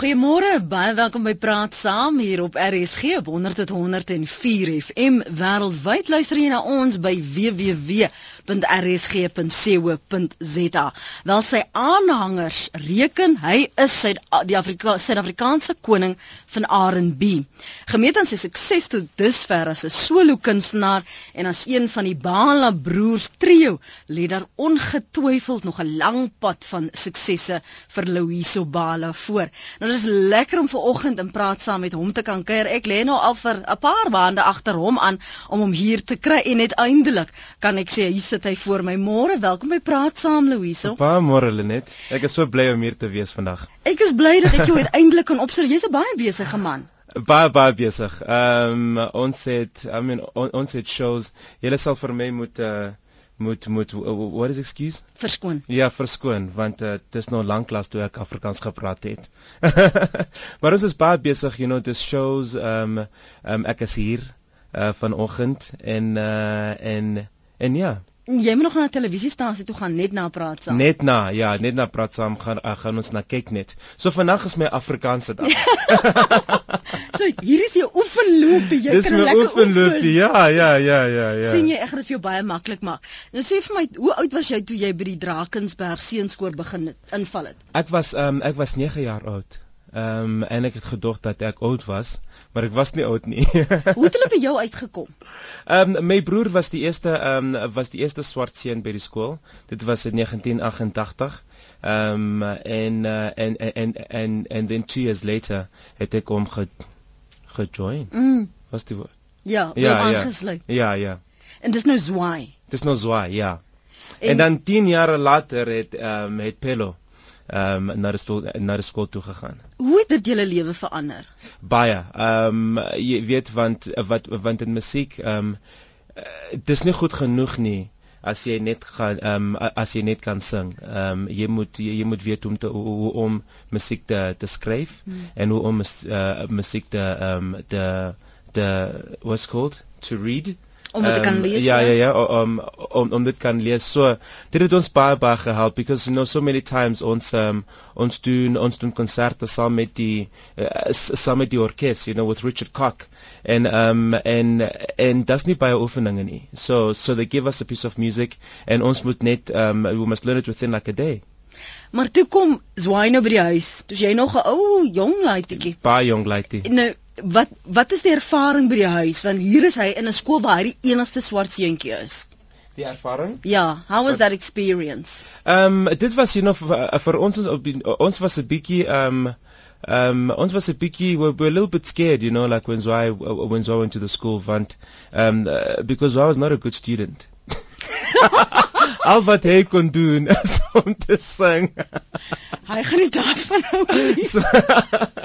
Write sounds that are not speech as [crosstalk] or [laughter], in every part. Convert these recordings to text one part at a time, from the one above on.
Goeiemôre, baie welkom by Praat Saam hier op RSG op 100.104 FM wêreldwyd. Luister jy na ons by www.rsg.co.za. Wel sy aanhangers reken hy is sy die Afrika Suid-Afrikaanse koning van R&B. Gemeet aan sy sukses tot dusver as 'n solo kunstenaar en as een van die Bala broers trio, lê daar ongetwyfeld nog 'n lang pad van suksesse vir Louiso Bala voor. Nou dis lekker om ver oggend in praat saam met hom te kan kuier. Ek lê nou al vir 'n paar maande agter hom aan om hom hier te kry en uiteindelik kan ek sê hier sit hy voor my. Môre, welkom by Praat Saam Louiso. Baie môre Lenet. Ek is so bly om hier te wees vandag. Ek is bly dat ek jou [laughs] uiteindelik kan opsit. Jy's 'n baie besige man. Baie baie besig. Ehm um, ons het I mean on, ons het shows. Jy sal vir my moet uh, moet moet what is excuse? Verskoon. Ja, verskoon want uh, dit is nou lanklaas toe ek Afrikaans gepraat het. [laughs] maar ons is baie besig, you know, dis shows um, um, ek is hier uh, vanoggend en uh, en en ja. Jy moet nog na 'n televisiestasie toe gaan net na praat saam. Net na, ja, net na praat saam gaan uh, gaan ons na kyk net. So vandag is my Afrikaanse dag. [laughs] [laughs] so hier is jou oefenloopie. Jy Dis kan lekker oefenloopie. Ja, ja, ja, ja, ja. sien jy ek gaan dit vir jou baie maklik maak. Nou sê vir my, hoe oud was jy toe jy by die Drakensberg seenskoor begin inval het? Ek was ehm um, ek was 9 jaar oud. Ehm um, en ek het gedog dat ek oud was, maar ek was nie oud nie. [laughs] Hoe het hulle by jou uitgekom? Ehm um, my broer was die eerste ehm um, was die eerste swart seun by die skool. Dit was in 1988. Ehm um, en, uh, en en en en en then 2 years later het ek hom ge gejoin. Mm. Was die woord? Ja, Ja, ja, aangesluit. Ja, ja. En dis nou Zwaai. Dis nou zwaai, ja. En, En- dan 10 jaar later het ehm um, het Pello ehm um, na die skool na die skool toe gegaan. Hoe het dit julle lewe verander? Baie. Ehm um, jy weet want wat want in musiek ehm um, dis nie goed genoeg nie as jy net gaan ehm um, as jy net kan sing. Ehm um, jy moet jy, jy moet weet hoe om te hoe, om musiek te te skryf Hmm. en hoe om uh, musiek te ehm um, te te what's called to read. Om dit te kan Ehm, lees, Ja, ja? ja, ja, om om om dit kan lees. So dit het ons baie baie gehelp because you know so many times ons um, ons doen ons doen konserte saam met die uh, saam met die orkes, you know, with Richard Koch. En um en en dis nie baie oefeninge nie. So so they give us a piece of music and ons moet net um we must learn it within like a day. Maar toe kom Zwaai nou by die huis. Dis jy nog 'n ou jong laaitjie. Baie jong lady. Nou, wat wat is die ervaring by die huis? Want hier is hy in 'n skool waar hy die enigste swart seentjie is. Die ervaring? Ja, how was that experience? Ehm um, dit was you know vir, vir ons op ons was 'n bietjie ehm um, um ons was 'n bietjie we were a little bit scared you know like when Zoe when Zoe went to the school want um uh, because I was not a good student. [laughs] Al wat hy kon doen is [laughs] om te sing. Hy gaan nie daarvan hou nie. so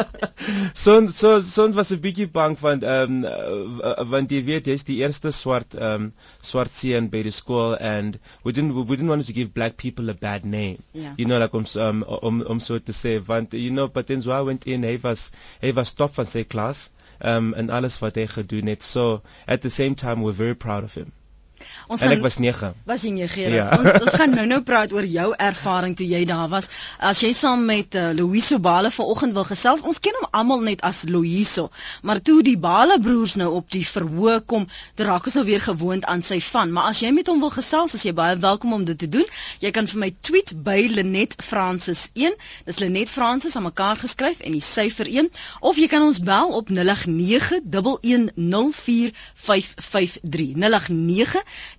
[laughs] so so so was 'n bietjie bang van ehm um, want jy weet jy's die eerste swart ehm um, swart seun by die skool and we didn't we didn't want to give black people a bad name. Ja. You know like om um, om om so te sê want you know but then so I went in hy was hy was top van sy klas um en alles wat hy gedoen het. So at the same time we're very proud of him. Ons gaan was 9. was jy nie Gerard? Ja. Ons ons gaan nou-nou praat oor jou ervaring toe jy daar was. As jy saam met uh, Louiso Bale vanoggend wil gesels, ons ken hom almal net as Louiso, maar toe die Bale broers nou op die verhoog kom, toe raak ons nou weer gewoond aan sy van. Maar as jy met hom wil gesels, is jy baie welkom om dit te doen. Jy kan vir my tweet by Lenet Francis 1. Dis Lenet Francis aan mekaar geskryf en die syfer 1 of jy kan ons bel op 0891104553.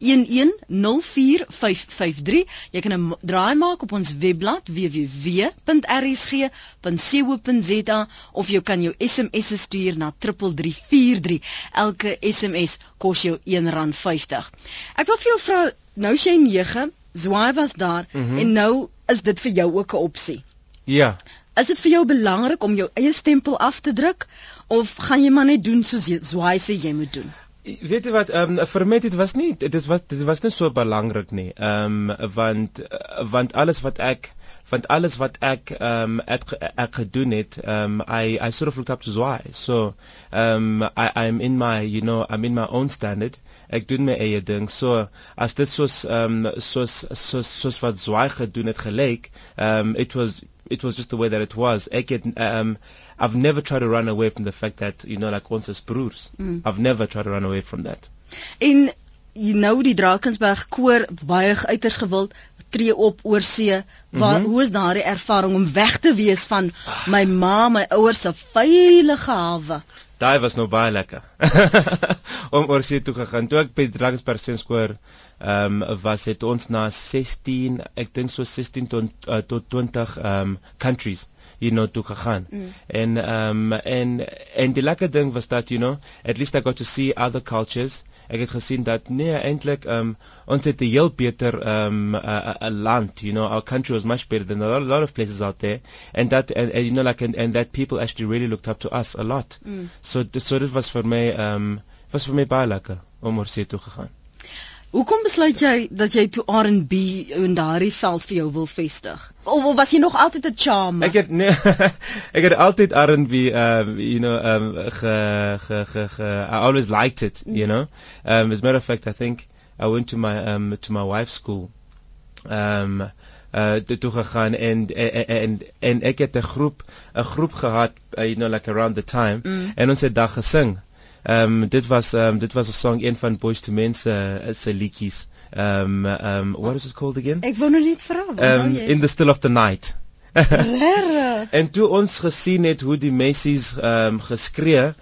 0891104553. Jy kan 'n draai maak op ons webblad www.rsg.co.za of jy kan jou SMS stuur na 3343. Elke SMS kos jou R1.50. Ek wil vir jou vra, nou is jy 9, Zwaai was daar mm. -hmm. en nou is dit vir jou ook 'n opsie. Ja. Is dit vir jou belangrik om jou eie stempel af te druk of gaan jy maar net doen soos jy- Zwaai sê jy moet doen? Weet jy wat ehm um, vir my dit was nie dit was dit was nie so belangrik nie. Ehm um, want want alles wat ek want alles wat ek ehm um, ek, ek gedoen het ehm um, I I sort of looked up to Zwaai. So ehm um, I I'm in my you know I'm in my own standard. Ek doen my eie ding. So as dit soos ehm um, soos soos soos wat Zwaai gedoen het gelyk, ehm um, it was it was just the way that it was. Ek het um I've never tried to run away from the fact that you know like ons is broers. Mm. I've never tried to run away from that. En jy nou die Drakensberg koor baie uiters gewild tree op oor see. Waar mm -hmm. hoe is daardie ervaring om weg te wees van my ma, my ouers se veilige hawe? Daai was nou baie lekker. [laughs] om oor see toe gegaan. Toe ek by Drakensberg seenskoor ehm um, was het ons na 16, ek dink so 16 tot uh, tot 20 ehm um, countries you know toe gegaan. Mm. En ehm um, en en die lekker ding was dat you know at least I got to see other cultures ek het gesien dat nee eintlik um ons het 'n heel beter um 'n land you know our country was much better than a lot, a lot of places out there and that and, and you know like and, and that people actually really looked up to us a lot mm. so so dit was vir my um was vir my baie lekker om oor see toe gegaan Hoekom besluit jy dat jy toe R&B in daardie veld vir jou wil vestig? Of, of was jy nog altyd 'n charm? Ek het nee, [laughs] ek het altyd R&B um you know um ge, ge, ge, ge I always liked it, you mm. know. Um as a matter of fact, I think I went to my um to my wife's school. Um uh toe gegaan en en en ek het 'n groep 'n groep gehad uh, you know like around the time mm. en ons het daar gesing Ehm um, dit was ehm um, dit was 'n song een van Boys to Men se se liedjies. Ehm um, ehm um, what is it called again? Ek wou nou net vra. Ehm um, in the still of the night. [laughs] en toe ons gesien het hoe die messies ehm um, geskree,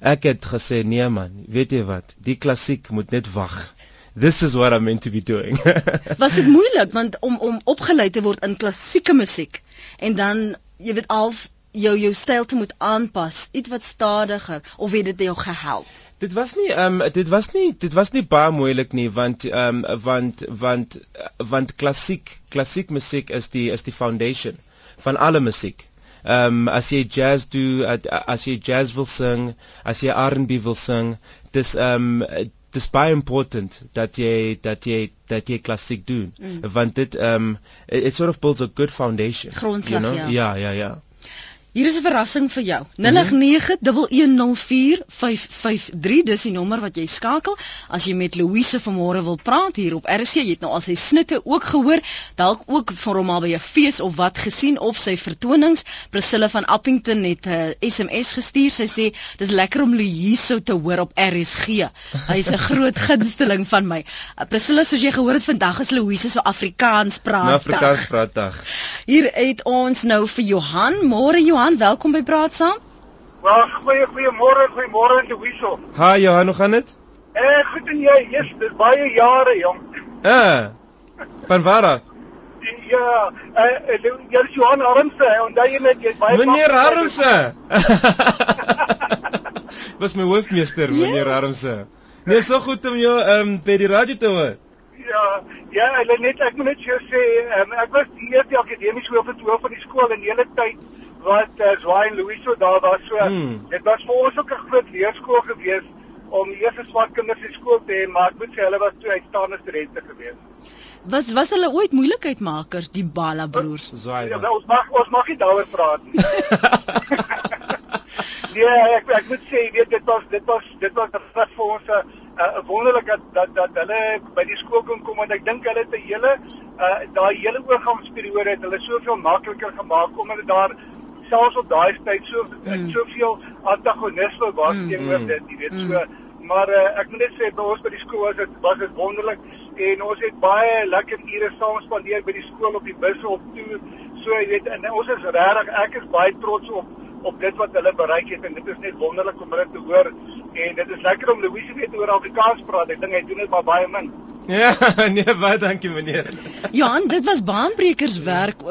ek het gesê nee man, weet jy wat? Die klassiek moet net wag. This is what I'm meant to be doing. [laughs] was dit moeilik want om om opgelei te word in klassieke musiek en dan jy weet al jou jou styl te moet aanpas, iets wat stadiger of het dit jou gehelp? Dit was nie ehm um, dit was nie dit was nie baie moeilik nie want ehm um, want want want klassiek klassiek musiek is die is die foundation van alle musiek. Ehm um, as jy jazz doen as jy jazz wil sing, as jy R&B wil sing, dis ehm um, dis baie important dat jy dat jy dat jy klassiek doen mm. want dit ehm um, it, it sort of builds a good foundation. Grondslag, you know? ja. Ja, ja, ja. Hier is 'n verrassing vir jou. 0891104553 dis die nommer wat jy skakel as jy met Louise vanmôre wil praat hier op RC. Jy het nou al sy snitte ook gehoor, dalk ook van hom al by 'n fees of wat gesien of sy vertonings. Priscilla van Appington het 'n uh, SMS gestuur. Sy sê dis lekker om Louise te hoor op RSG. Hy's 'n [laughs] groot gunsteling van my. Uh, Priscilla, soos jy gehoor het, vandag is Louise so Afrikaans praat. Afrikaans praat. Hier het ons nou vir Johan. Môre Johan Johan, welkom by Praat Saam. Wel, goeie goeiemôre, goeiemôre te Wiesel. Ha Johan, hoe gaan dit? Eh, goed en jy? Yes, dis baie jare, jong. Eh. Van waar af? Ja, eh uh, jy is Johan Armse, onthou jy net jy's baie Meneer Armse. [laughs] Was my hoofmeester, yeah. meneer Armse. Nee, so goed om jou ehm um, by die radio te hoor. Ja, ja, hulle net ek moet net jou sê, um, ek was die eerste akademiese hoof van die skool in die hele tyd wat uh, Zwaai en Louiso daar was so hmm. dit was vir ons ook 'n groot leerskool gewees om die eerste swart kinders in skool te hê maar ek moet sê hulle was twee uitstaande studente gewees. Was was hulle ooit moeilikheidmakers die Bala broers? Zwaai. Ja, ons mag ons mag nie daaroor praat nie. [laughs] nee, ek ek moet sê weet dit was dit was dit was vir ons 'n uh, wonderlik dat, dat dat hulle by die skool kon kom want ek dink hulle het 'n hele uh, daai hele oorgangsperiode het hulle soveel makliker gemaak omdat daar selfs op daai tyd so mm. soveel antagonisme was mm, teenoor mm, dit, jy weet, mm. so maar uh, ek moet net sê by ons by die skool was dit was dit wonderlik en ons het baie lekker ure saam spandeer by die skool op die busse op toe. So jy weet en ons is regtig ek is baie trots op op dit wat hulle bereik het en dit is net wonderlik om dit te hoor en dit is lekker om Louise weet oor Afrikaans praat. Ek dink hy doen dit maar baie min. Ja, [laughs] nee, baie dankie meneer. Johan, dit was baanbrekerswerk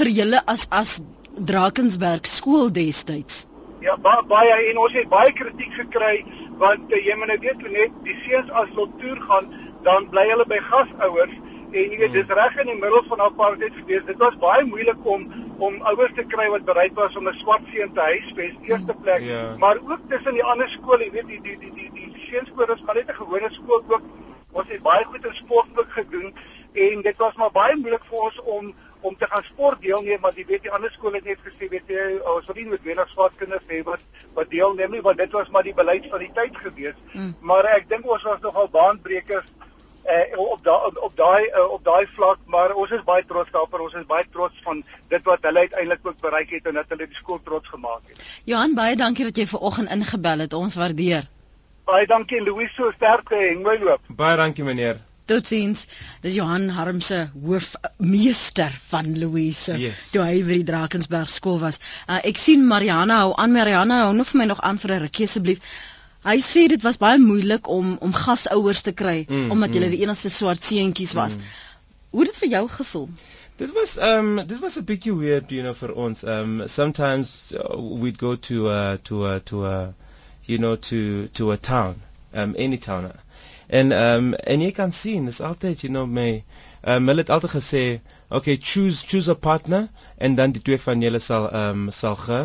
vir julle as as Drakensberg skool destyds. Ja, ba baie en ons het baie kritiek gekry want uh, jy moet nou weet net die seuns as hulle toer gaan, dan bly hulle by gasouers en jy weet dis reg in die middel van apartheid gewees. Dit was baie moeilik om om ouers te kry wat bereid was om 'n swart seun te huisves eerste plek, ja. maar ook tussen die ander skole, jy weet die die die die die seunskole is maar net 'n gewone skool ook. Ons het baie goed in sport ook gedoen en dit was maar baie moeilik vir ons om om te gaan sport deelneem want jy weet die ander skole het net gesê weet jy ons sal nie met wenig swart kinders hê wat wat deelneem nie want dit was maar die beleid van die tyd gewees mm. maar ek dink ons was nogal baanbrekers uh, op daai op daai uh, op daai vlak maar ons is baie trots daarop ons is baie trots van dit wat hulle uiteindelik ook bereik het en dat hulle die skool trots gemaak het. Johan baie dankie dat jy ver oggend ingebel het. Ons waardeer. Baie dankie Louis so sterkte en mooi loop. Baie dankie meneer. Totsiens. Dis Johan Harmse hoofmeester van Louise. Yes. Toe hy by die Drakensberg skool was. Uh, ek sien Mariana hou aan Mariana hou nog vir my nog aan vir 'n rukkie asseblief. Hy sê dit was baie moeilik om om gasouers te kry Mm, omdat julle mm. die enigste swart seentjies was. Mm. Hoe het dit vir jou gevoel? Dit was um dit was a bietjie weird, you know, for ons. Um sometimes uh, we'd go to uh to uh to uh you know to to a town, um any town. En um en jy kan sien, dis altyd, you know, my um hulle het altyd gesê, okay, choose choose a partner en dan die twee van julle sal um sal ge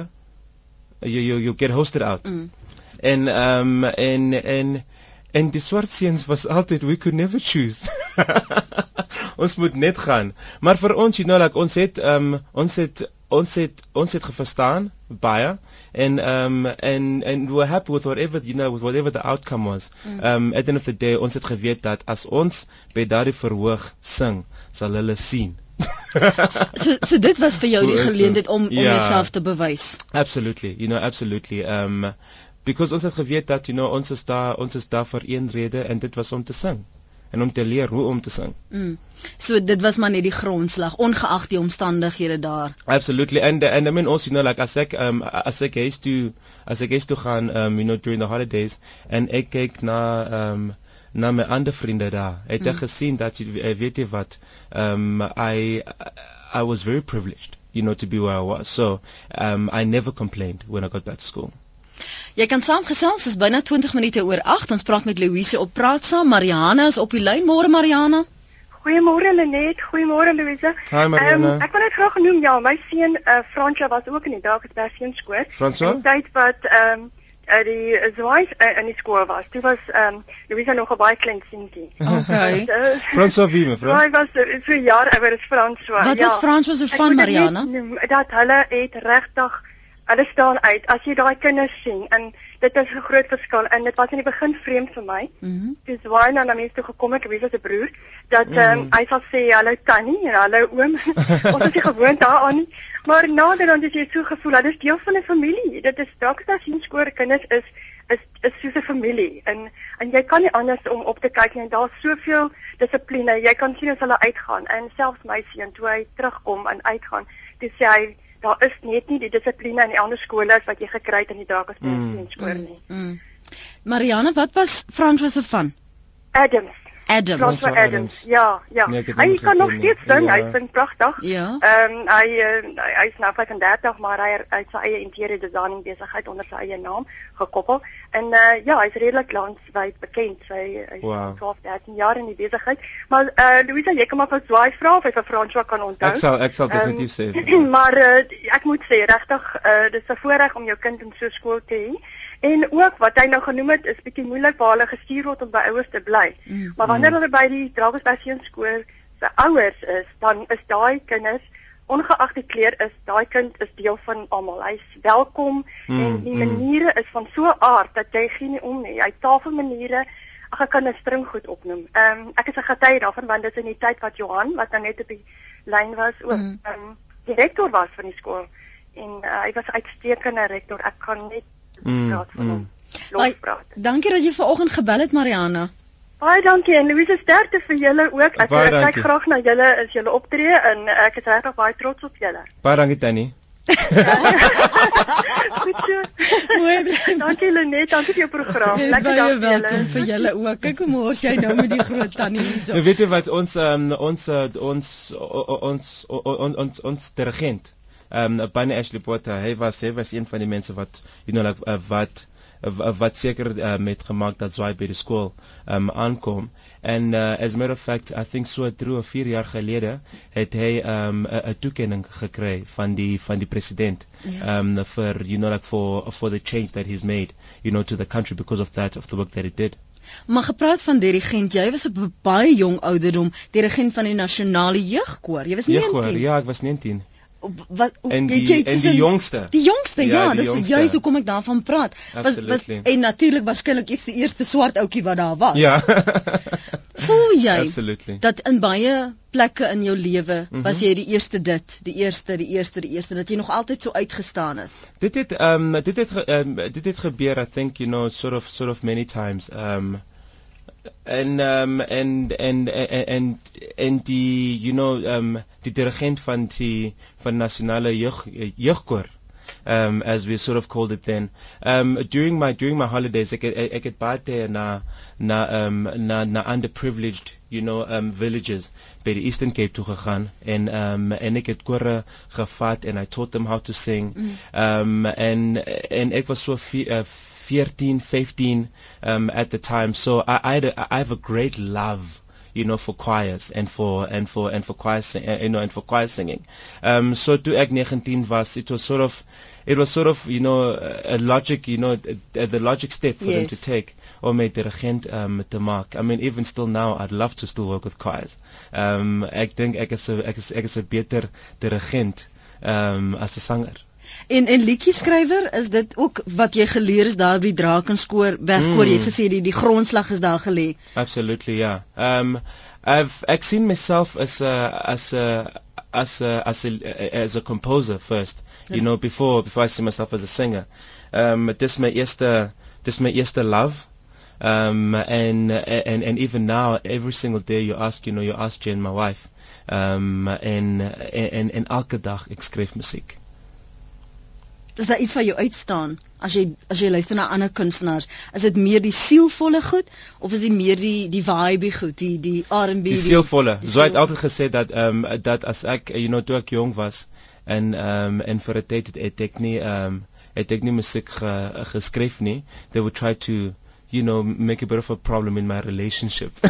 you you you get hosted out. Mm. En um en en en die swart seuns was altyd we could never choose. [laughs] ons moet net gaan. Maar vir ons, you know, like ons het um ons het ons het ons het geverstaan baie en um en en we were happy with whatever you know with whatever the outcome was. Mm. Um at the end of the day ons het geweet dat as ons by daardie verhoog sing, sal hulle sien. [laughs] So so dit was vir jou die geleentheid om om Ja. jouself te bewys. Absolutely, you know, absolutely. Um because ons het geweet dat you know ons is daar ons is daar vir een rede en dit was om te sing en om te leer hoe om te sing. Mm. So dit was maar net die grondslag ongeag die omstandighede daar. Absolutely. And and I mean also you know like as ek um as ek huis toe as ek huis toe gaan um you know during the holidays en ek kyk na um na my ander vriende daar. Het ek Mm. gesien dat jy eh, weet jy wat um I I was very privileged you know to be where I was. So um I never complained when I got back to school. Jy kan saamgesels, dis byna 20 minute oor 8. Ons praat met Louise op Praat saam. Mariana is op die lyn. Môre Mariana. Goeiemôre Lenet, goeiemôre Louise. Hi Mariana. Ehm, ek wil net graag noem ja, my seun uh, Fransja was ook in die Drakensberg seunskool. François? In die tyd wat ehm um, uh, die Zwaai uh, in die skool was. Toe was ehm um, Louise nog 'n baie klein seentjie. [laughs] Okay. [laughs] Uh, François wie mevrou? Hy was uh, so 'n jaar ouer as François. Wat ja. was Frans was er Ek van dit Mariana? net Dat hulle het regtig hulle staan uit as jy daai kinders sien en dit is 'n groot verskil en dit was in die begin vreemd vir my. Mhm. dis waar na mense toe gekom het, wie was 'n broer, dat ehm Mhm. hy sal sê hallo tannie en hallo oom. [laughs] Ons is nie gewoond daaraan nie. Maar nader dan is jy so gevoel, dat is deel van 'n familie. Dit is dalk as jy skoor kinders is is is soos 'n familie en en jy kan nie anders om op te kyk nie. Daar's soveel dissipline. Jy kan sien as hulle uitgaan en selfs my seun toe hy terugkom en uitgaan, dis sê hy daar is net nie die dissipline in die ander skole as wat jy gekry het in die Drakensberg Mm. skool nie. Mm. Mariana, wat was Frans was er van? Adams Adam. François François Adams. Adams. Ja, ja. Nee, hy kan nog steeds sing. ja. Hy sing pragtig. Ja. Ehm um, hy uh, hy hy is nou 35 maar hy hy het sy eie interieur designing besigheid onder sy eie naam gekoppel. En uh, ja, hy's redelik landwyd bekend. Sy hy's Wow. 12, 13 jaar in die besigheid. Maar uh, Louisa, jy kan maar vir Swaai vra of hy vir François kan onthou. Ek sal ek sal Ehm, definitief sê. [clears throat] maar uh, ek moet sê regtig uh, dis 'n voorreg om jou kind in so 'n skool te hê. En ook wat hy nou genoem het is bietjie moeilik waar hulle gestuur word om by ouers te bly. Mm. Maar wanneer hulle by die Drakensberg seunskool se ouers is, dan is daai kinders ongeag die kleur is daai kind is deel van almal. Hy's welkom Mm, en die mm. maniere is van so 'n aard dat jy geen nie om nie. Hy tafelmaniere Ag ek kan 'n string goed opnoem. Ehm um, ek is 'n getuie daarvan want dit is in die tyd wat Johan wat nou net op die lyn was ook Mm. ehm um, direkteur was van die skool en uh, hy was uitstekende rektor. Ek kan net Mm, praat van mm. hom. Lospraat. Dankie dat jy ver oggend gebel het Mariana. Baie dankie en Louise sterkte vir julle ook. Ek Baie ek kyk graag na julle as julle optree en ek is regtig baie trots op julle. Baie dankie Tannie. [laughs] Mooi bly. Dankie Lenet, dankie vir jou program. Lekker dag vir julle. vir julle ook. Kyk hoe mors jy nou met die groot tannie Nou hierso. weet jy wat ons um, ons uh, ons ons o- o- ons ons dirigent um Bunny Ashley Potter hy was hy was een van die mense wat you know like uh, wat wat seker uh, met gemaak dat Zwaai by die skool um aankom en uh, as a matter of fact I think so 3 of 4 jaar gelede het hy um 'n 'n toekenning gekry van die van die president Ja. um vir you know like for for the change that he's made you know to the country because of that of the work that he did Maar gepraat van dirigent, jy was op baie jong ouderdom dirigent van die nasionale jeugkoor. Jy was Ja, hoor, 19. ja, ek was 19. Wat En die en tussen- die jongste. Die jongste, ja, Ja, die dis jongste. juist hoekom ek daarvan praat. Was, was en natuurlik waarskynlik is die eerste swart ouetjie wat daar was. Ja. [laughs] Voel jy Absolutely. dat in baie plekke in jou lewe Mhm. was jy die eerste dit, die eerste, die eerste, die eerste dat jy nog altyd so uitgestaan het? Dit het um dit het um, dit het gebeur I think you know sort of sort of many times um en um en en en en en die you know um die dirigent van die van nasionale jeug jeugkoor um as we sort of called it then um during my during my holidays ek ek het baie na na um na na underprivileged you know um villages by die Eastern Cape toe gegaan en um en ek het kore gevat and I taught them how to sing Mm. um en en ek was so vi- uh, 14 15 um at the time. So I I, had a, I have a great love you know for choirs and for and for and for choir sing, uh, you know and for choir singing. Um so ek 19 was it was sort of it was sort of you know a logic you know the, the logic step for them Yes. to take om met dirigent um te maak. I mean even still now I'd love to still work with choirs. Um ek dink ek is 'n ek is ek is 'n beter dirigent um as 'n sanger En en liedjie skrywer, is dit ook wat jy geleer is daar by Drakenskoor wegkoor? Mm. Jy het gesê die die grondslag is daar gelê. Absolutely, yeah. Um, I've I've seen myself as a as a as a as a as a composer first, you know, before before I see myself as a singer. Um, this my eerste this my eerste love. Um, and and and even now, every single day you ask, you know, you ask Jane, my wife, um, en en en elke dag ek skryf musiek. Is daar iets wat jou uitstaan as jy as jy luister na ander kunstenaars? Is dit meer die sielvolle goed of is dit meer die die vibe goed, die die R&B? Die sielvolle. So het altyd gesê dat ehm um, dat as ek you know toe ek jong was en ehm um, en vir 'n tyd het, ek nie ehm um, het ek nie musiek ge, geskryf nie. They would try to you know make a bit of a problem in my relationship. [laughs]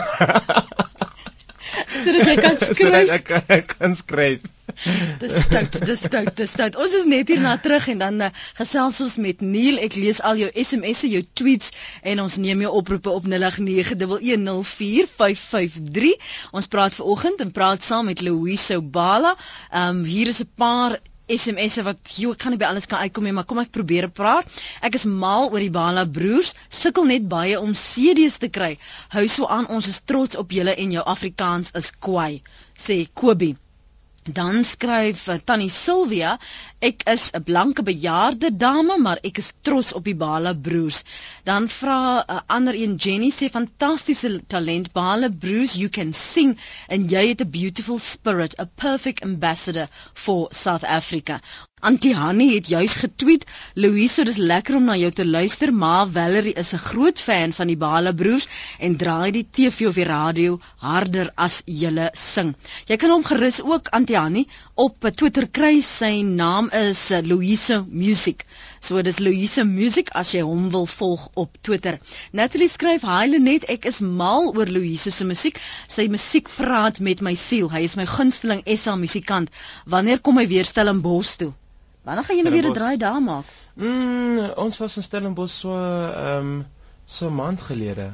sodat jy kan [laughs] Sodat skryf. ek, ek kan skryf. [laughs] Dis stout, dis stout, dis stout. Ons is net hierna terug en dan uh, gesels ons met Neil. Ek lees al jou SMS'e, jou tweets en ons neem jou oproepe op 0891104553. Ons praat vanoggend en praat saam met Louise Bala. Ehm um, hier is 'n paar SMS'e wat jy kan nie by alles kan uitkom nie, maar kom ek probeer praat. Ek is mal oor die Bala broers, sukkel net baie om CD's te kry. Hou so aan, ons is trots op julle en jou Afrikaans is kwai, sê Kobie. Dan skryf uh, Tannie Silvia, ek is 'n blanke bejaarde dame, maar ek is trots op die Bala broers. Dan vra 'n uh, ander een Jenny sê fantastiese talent Bala broers, you can sing and jy het a beautiful spirit, a perfect ambassador for South Africa. Antie Hanni het juis getweet, Louise, dis lekker om na jou te luister, maar Valerie is 'n groot fan van die Bala broers en draai die TV of die radio harder as julle sing. Jy kan hom gerus ook Antie Hanni op Twitter kry. Sy naam is Louise Music. So dis Louise Music as jy hom wil volg op Twitter. Natalie skryf: "Hi Lenet, ek is mal oor Louise se musiek. Sy musiek praat met my siel. Hy is my gunsteling SA musikant. Wanneer kom hy weer stel in Bos toe?" Wanneer gaan julle weer 'n draai daar maak? Mm, ons was in Stellenbosch so ehm um, so 'n maand gelede.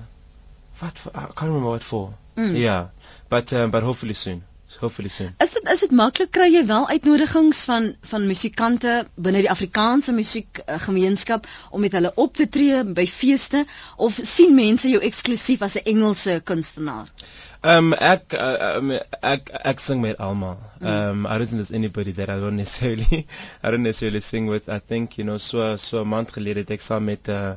Wat for, I can't remember what for. Mm. Yeah, but um, but hopefully soon. Hopefully soon. Is dit is dit maklik kry jy wel uitnodigings van van musikante binne die Afrikaanse musiekgemeenskap om met hulle op te tree by feeste of sien mense jou eksklusief as 'n Engelse kunstenaar? Um, ek, uh, um, ek, ek sing met almal. Um, I don't think there's anybody that I don't necessarily, [laughs] I don't necessarily sing with. I think, you know, so, so 'n maand gelede het ek saam met, uh,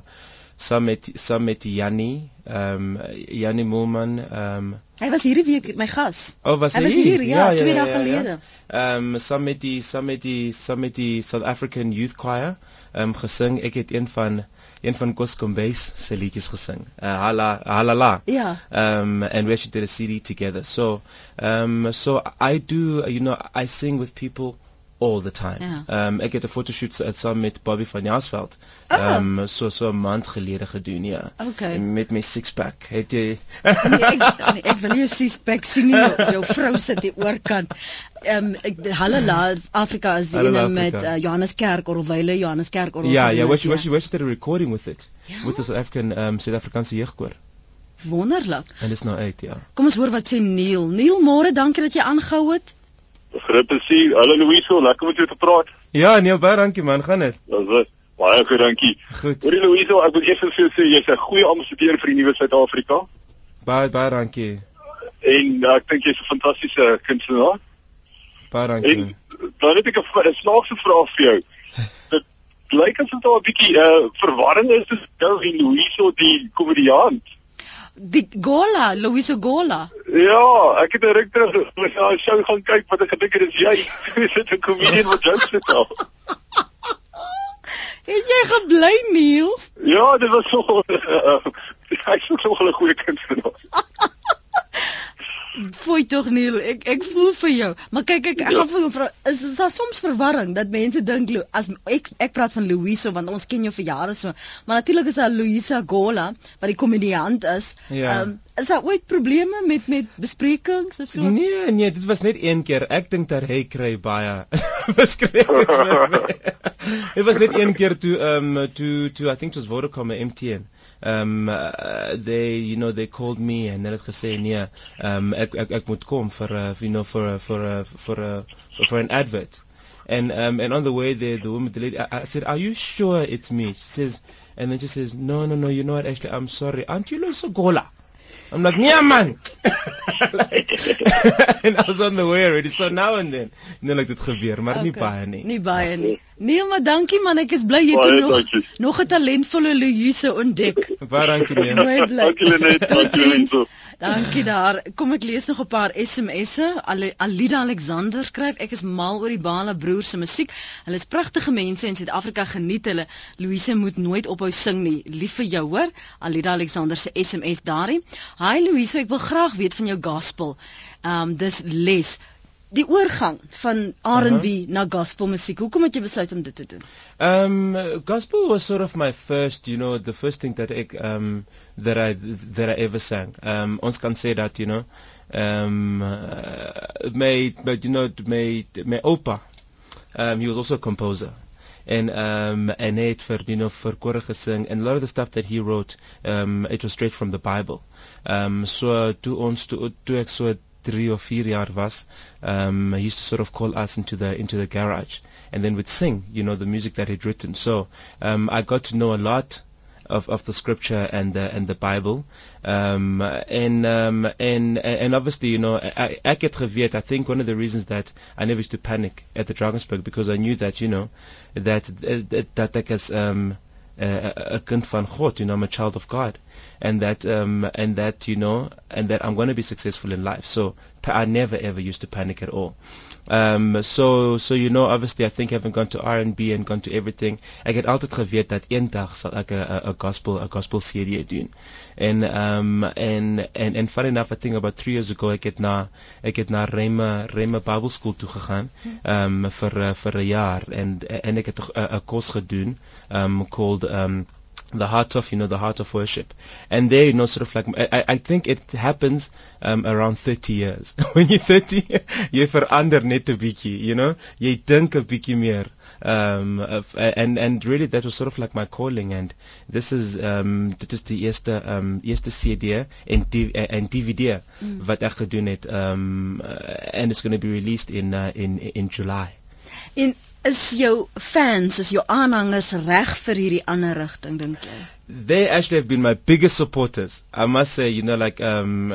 saam met, saam met Jannie, um, Jannie Moelman, um, Hy was hierdie week my gas. oh, was Hy hy was hier, ja, twee dae ja. gelede. Um, saam met die, saam met die, saam met die South African Youth Choir, um, gesing. Ek het een van, een van Koskombees se liedjies gesing. Uh, Hala, Halala. Ja. um, and we actually did a CD together. So, um, so I do, you know, I sing with people all the time. Yeah. Um, ek het 'n fotoshoot saam met Bobby van Jaarsveld. Um, so so 'n maand gelede gedoen, ja. Okay. Met my six pack. Het jy Nee, ek nee, ek wil sien spek sien nie jou, jou vrou sit hier oorkant. Ehm um, Halala Afrika is die met uh, Johannes Kerk Orwyle Johannes Kerk Orwyle. Ja, ja, was jy was jy was jy did a recording with it. Ja. With the South African um Suid-Afrikaanse jeugkoor. Wonderlik. En dis nou uit, ja. Kom ons hoor wat sê Neil. Neil, môre, dankie dat jy aangehou het. Groot plesier. Hallo Louise, lekker met jou te praat. Ja, nee, baie dankie man, gaan dit. Dis dit. Baie goed, dankie. Goed. Hoorie Louise, ek wil eers vir jou sê jy's 'n goeie ambassadeur vir die nuwe Suid-Afrika. Baie baie dankie. en uh, ek dink jy's 'n fantastiese kunstenaar. Baie dankie. En dan het ek 'n snaakse vraag vir jou. [laughs] Dit lyk asof daar 'n bietjie uh, verwarring is tussen jou en Louiso die komediant. Die Gola, Louise Gola. Ja, ek het ruk terug na 'n show gaan kyk wat ek gedink het dis jy. [laughs] Jy sit 'n komediant wat jokes [laughs] vertel. Het jy gebly Neil? Ja, dit was so uh, is ook so 'n goeie kunstenaar. [laughs] Fooi tog Neil, ek ek voel vir jou. Maar kyk ek ek gaan vir jou vra is, is daar soms verwarring dat mense dink Lou- as ek ek praat van Louise want ons ken jou vir jare so. Maar natuurlik is daar Louisa Gola wat die komediant is. Ja. Ehm, is daar ooit probleme met met besprekings of so? Nee, nee, dit was net een keer. Ek dink dat hy kry baie [laughs] beskrywings. [laughs] Dit was net een keer toe um toe toe I think it was Vodacom en MTN. Um uh, they you know they called me and hulle het gesê nee, um ek ek ek moet kom for uh, you know for for uh, for uh, for, for an advert. And um and on the way there the woman the lady I, I said, "Are you sure it's me?" She says and then she says, "No, no, no, you know what? Actually, I'm sorry. Aren't you Loisa Gola?" I'm like, yeah, man. [laughs] like, [laughs] and I was on the way already. So now and then, you know, like dit gebeur, maar nie baie nie. Nie baie nie. Nee, maar dankie man, ek is bly jy het nog dankie. nog 'n talentvolle Louise ontdek. Baie dankie nee. Mooi bly. Dankie Lenet, dankie. Loiso. Dankie daar. Kom ek lees nog 'n paar SMS'e. Alida Alexander skryf: Ek is mal oor die Bala broers se musiek. Hulle is pragtige mense en Suid-Afrika geniet hulle. Louise moet nooit ophou sing nie. Lief vir jou hoor. Alida Alexander se SMS daarin. Hi Louise, ek wil graag weet van jou gospel. Ehm um, dis les die oorgang van R&B uh -huh. na gospel musiek. Hoekom het jy besluit om dit te doen? Um, gospel was sort of my first, you know, the first thing that I, um, that I that I ever sang. Um, ons kan say that, you know, um, uh, my, but you know, my my opa, um, he was also a composer. And um and het vir you know vir kore gesing and a lot of the stuff that he wrote um it was straight from the Bible. Um so toe ons toe, toe ek so 3 of 4 jaar was um he used to sort of call us into the into the garage and then would sing you know the music that he'd written. So um I got to know a lot of of the scripture and the and the Bible. Um and um and and obviously you know I ek het I think one of the reasons that I never used to panic at the Drakensberg because I knew that you know that that that as um a, kind van God you know I'm a child of God. And that um and that you know and that I'm going to be successful in life. So I never ever used to panic at all um so so you know obviously I think having gone to R&B and gone to everything ek het altyd geweet dat eendag sal ek 'n 'n- 'n gospel 'n gospel CD doen. En um en en en funny enough I think about 3 years ago ek het na ek het na Rema Rema Bible School toe gegaan um vir uh, vir 'n jaar. En en ek het 'n 'n kos gedoen um called um the heart of you know the heart of worship. And there you know sort of like I, I think it happens um, around 30 years. [laughs] When you're 30 [laughs] jy verander net 'n bietjie you know? Jy dink 'n bietjie meer um and and really that was sort of like my calling. And this is um dit is die eerste um eerste CD en D, en DVD Mm. wat ek gedoen het um uh, and it's going to be released in uh, in in July. En is jou fans, is jou aanhangers reg vir hierdie ander rigting dink jy? they actually have been my biggest supporters. I must say, you know, like um,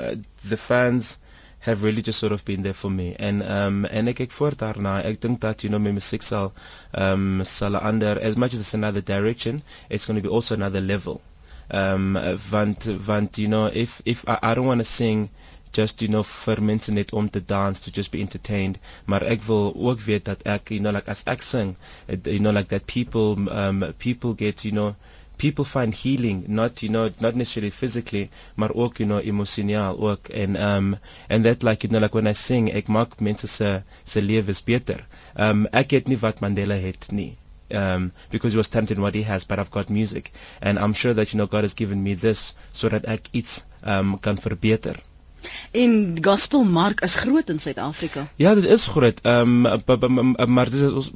the fans have really just sort of been there for me. And um, en ek kyk voort daarna. Ek dink dat you know my musiek sal um sal ander as much as it's another direction, it's going to be also another level. Um want want you know if if I, I don't want to sing just you know vir mense net om te dans to just be entertained. Maar ek wil ook weet dat ek you know like as ek sing it- you know like that people um people get you know people find healing not you know not necessarily physically maar ook you know emosioneel ook. En um and that like you know like when I sing ek maak mense se se lewens beter. Um ek het nie wat Mandela het nie um because he was in what he has but I've got music. And I'm sure that you know God has given me this so that ek iets um kan verbeter En gospelmark is groot in Suid-Afrika. Ja, dit is groot. Um but, but, maar dit is also,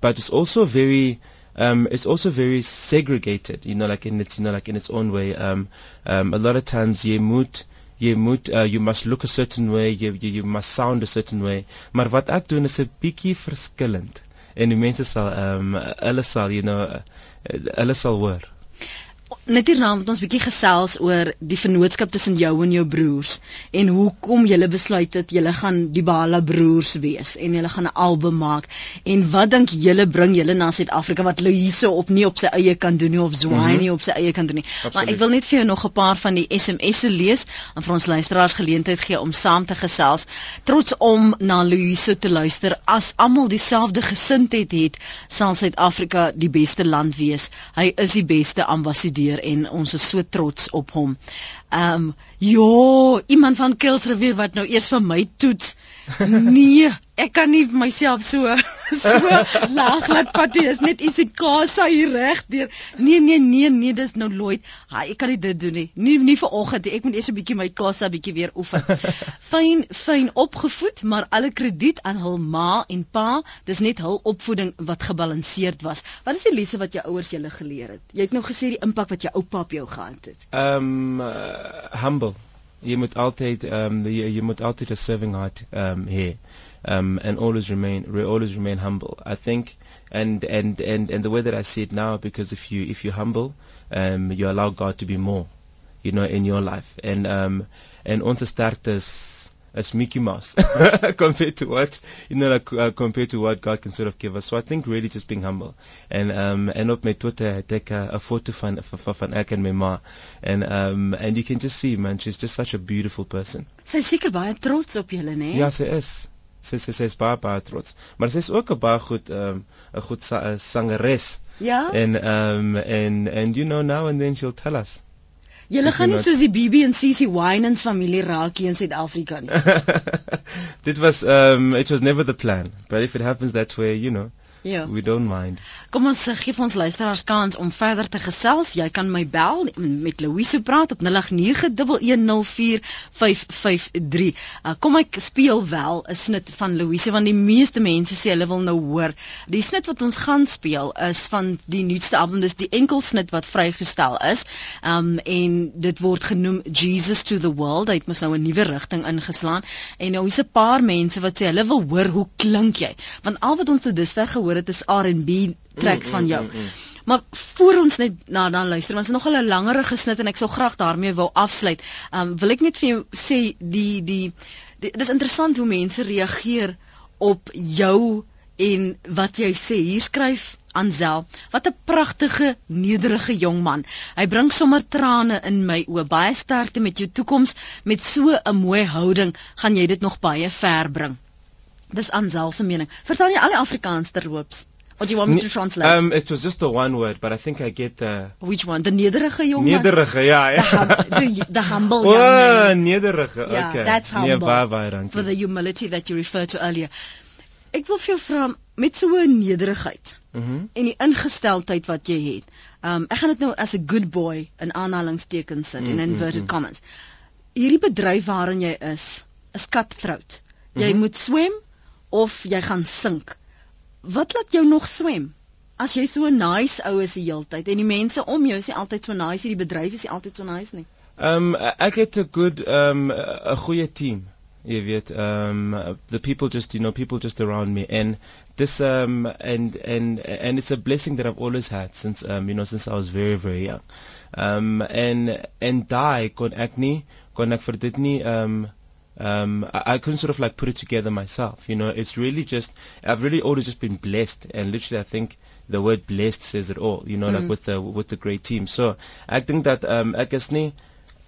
but, it's also very um it's also very segregated, you know like in its you know like in its own way. Um um a lot of times jy moet jy moet uh, you must look a certain way, you, you you must sound a certain way. Maar wat ek doen is 'n bietjie verskillend. En die mense sal um hulle sal you know uh, hulle sal hoor. Net hierna moet ons bietjie gesels oor die vennootskap tussen jou en jou broers en hoekom julle besluit het julle gaan die Bala broers wees en julle gaan 'n album maak en wat dink julle bring julle na Suid-Afrika wat Louise op nie op sy eie kan doen nie of Zwaai mm -hmm. nie op sy eie kan doen nie. Absoluut. Maar ek wil net vir jou nog 'n paar van die SMS'e lees en vir ons luisteraars geleentheid gee om saam te gesels. Trots om na Louise te luister as almal dieselfde gesindheid het, sal Suid-Afrika die beste land wees. Hy is die beste ambassadeur en ons is so trots op hom. Ehm um, ja, iemand van Kilsrivier wat nou eers vir my toets. [laughs] Nee, ek kan nie myself so [laughs] so laag laat patie is net ietsie kasa hier reg deur. Nee nee nee nee, dis nou Lloyd. Ha, ek kan nie dit doen nie. Nie nie vir oggend nie. Ek moet eers 'n bietjie my kasa bietjie weer oefen. [laughs] Fyn fyn opgevoed, maar alle krediet aan hul ma en pa. Dis net hul opvoeding wat gebalanseerd was. Wat is die lesse wat jou ouers julle geleer het? Jy het nou gesê die impak wat jou oupa op jou gehad het. Um uh, humble. Jy moet altyd um jy, jy moet altyd 'n serving heart um hê. Um and always remain re, always remain humble. I think and and and and the way that I see it now because if you if you're humble um you allow God to be more you know in your life and um and ons sterktes as Mickey Mouse [laughs] compared to what you know like, uh, compared to what God can sort of give us. So I think really just being humble and um and op my Twitter take a, a photo van van ek en my ma and um and you can just see man she's just such a beautiful person. Sy seker baie trots op julle nê? Ja, sy is. Sy sy sy is baie baie trots. Maar sy is ook 'n baie goed um 'n goed sa sangeres. Ja. And um and and you know now and then she'll tell us Julle gaan nie soos die BB en CC Winans familie raak hier in Suid-Afrika nie. [laughs] Dit was um it was never the plan, but if it happens that way, you know, Ja. We don't mind. Kom ons uh, gee ons luisteraars kans om verder te gesels. Jy kan my bel met Louise praat op 0891104553. Uh, kom ek speel wel 'n snit van Louise want die meeste mense sê hulle wil nou hoor. Die snit wat ons gaan speel is van die nuutste album. Dis die enkel snit wat vrygestel is. Um en dit word genoem Jesus to the World. Hy het mos nou 'n nuwe rigting ingeslaan en nou is 'n paar mense wat sê hulle wil hoor hoe klink jy? Want al wat ons tot dusver gehoor dit is R&B tracks mm, van jou. Mm, mm, mm. Maar voor ons net na dan luister, want dit is nog 'n langer gesnit en ek sou graag daarmee wou afsluit. Um wil ek net vir jou sê die die dis interessant hoe mense reageer op jou en wat jy sê. Hier skryf Ansel, wat 'n pragtige, nederige jong man. Hy bring sommer trane in my oë. Baie sterkte met jou toekoms. Met so 'n mooi houding gaan jy dit nog baie ver bring. Dis Ansel se mening. Verstaan jy al die Afrikaans terloops? Or do you want me to translate? Um, it was just the one word, but I think I get the. Which one? The nederige jong man. Nederige, ja, ja. The, hum, the, the humble oh, young man. nederige. Yeah, okay. that's humble. Nee, baie baie dankie. For the humility that you referred to earlier. Ek wil vir jou vra met so 'n nederigheid mm -hmm. en die ingesteldheid wat jy het. Um ek gaan dit nou as a good boy in aanhalingstekens sit mm -hmm. in inverted mm commas. Hierdie bedryf waarin jy is, is cutthroat. Jy mm -hmm. moet swem of jy gaan sink. Wat laat jou nog swem? As jy so 'n nice ou is die hele tyd en die mense om jou is nie altyd so nice, die bedryf is nie altyd so nice nie. Um ek het 'n good um 'n goeie team. Jy weet, um the people just you know people just around me and this um and and and it's a blessing that I've always had since um you know since I was very very young. Um and and daai kon ek nie kon ek vir dit nie um um, I, I couldn't sort of like put it together myself. You know, it's really just I've really always just been blessed, and literally I think the word blessed says it all. You know, mm. like with the with the great team. So I think that um, ek is nie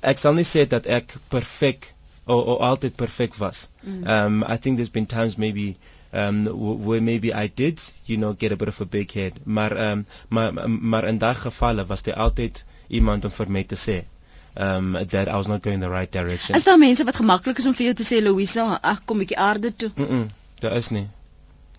ek sal nie sê dat ek perfek or, or altyd perfek was. Mm. Um, I think there's been times maybe um where maybe I did you know get a bit of a big head maar um maar maar in daai gevalle was daar altyd iemand om vir my te sê um that I was not going the right direction. Is daar mense wat gemaklik is om vir jou te sê Louisa, ag kom bietjie aarde toe? Mm, -mm daar is nie.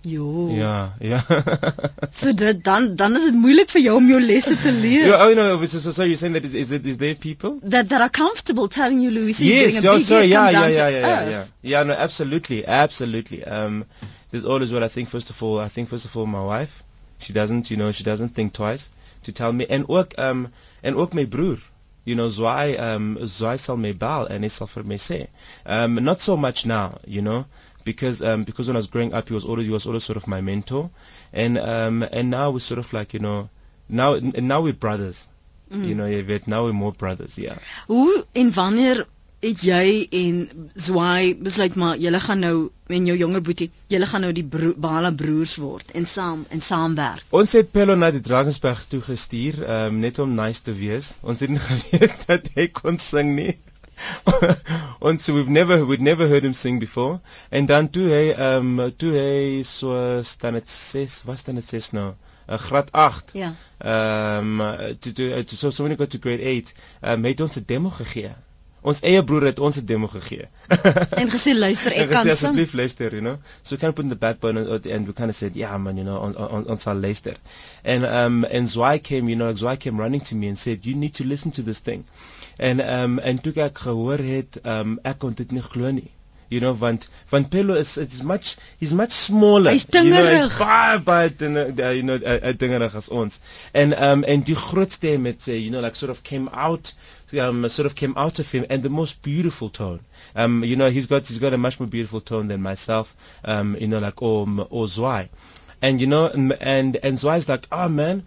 Jo. Ja, ja. [laughs] so dit dan dan is dit moeilik vir jou om jou lesse te leer. Yeah, oh no, so, so, so you're saying that is is it is there people that that are comfortable telling you Louisa yes, you're getting a big sorry, yeah, yeah, yeah, yeah, yeah, yeah, yeah. Yeah, no, absolutely, absolutely. Um there's always what I think first of all, I think first of all my wife, she doesn't, you know, she doesn't think twice to tell me and ook um en ook my broer you know Zwaai um Zwaai sal my bel and sal vir um not so much now you know because um because when I was growing up he was always he was always sort of my mentor and um and now we're sort of like you know now now we're brothers Mm. You know, jy weet nou we're more brothers, yeah. Hoe en wanneer het jy en Zwai besluit maar julle gaan nou en jou jonger boetie, julle gaan nou die bro Bala broers word en saam en saamwerk. Ons het Pello na die Drakensberg toe gestuur, um, net om nice te wees. Ons het nie [laughs] geweet dat hy kon sing nie. [laughs] ons so we've never we'd never heard him sing before en dan toe hy ehm um, toe hy so staan dit 6 was dan dit 6 nou 'n uh, graad 8 ja ehm um, toe toe so so when he got to grade 8 ehm um, het ons 'n demo gegee ons eie broer het ons 'n demo gegee. [laughs] En gesê luister ek kan sing. asseblief luister you know. So we of put in the backbone and, and we kind of said yeah man you know on on on sal luister. And um and Zwei came you know Zwei came running to me and said you need to listen to this thing. Ehm um, en toe ek gehoor het um, ek kon dit nie glo nie you know want van Pello is it's much he's much smaller. Hy's dingerig you know, hy's baie baie dingerig uh, you know uh, dingerig as ons. En ehm um, en die grootste met uh, you know like sort of came out um sort of came out of him and the most beautiful tone. Um you know he's got he's got a much more beautiful tone than myself um you know like or or Zwei and you know and and, and Zwai's like oh man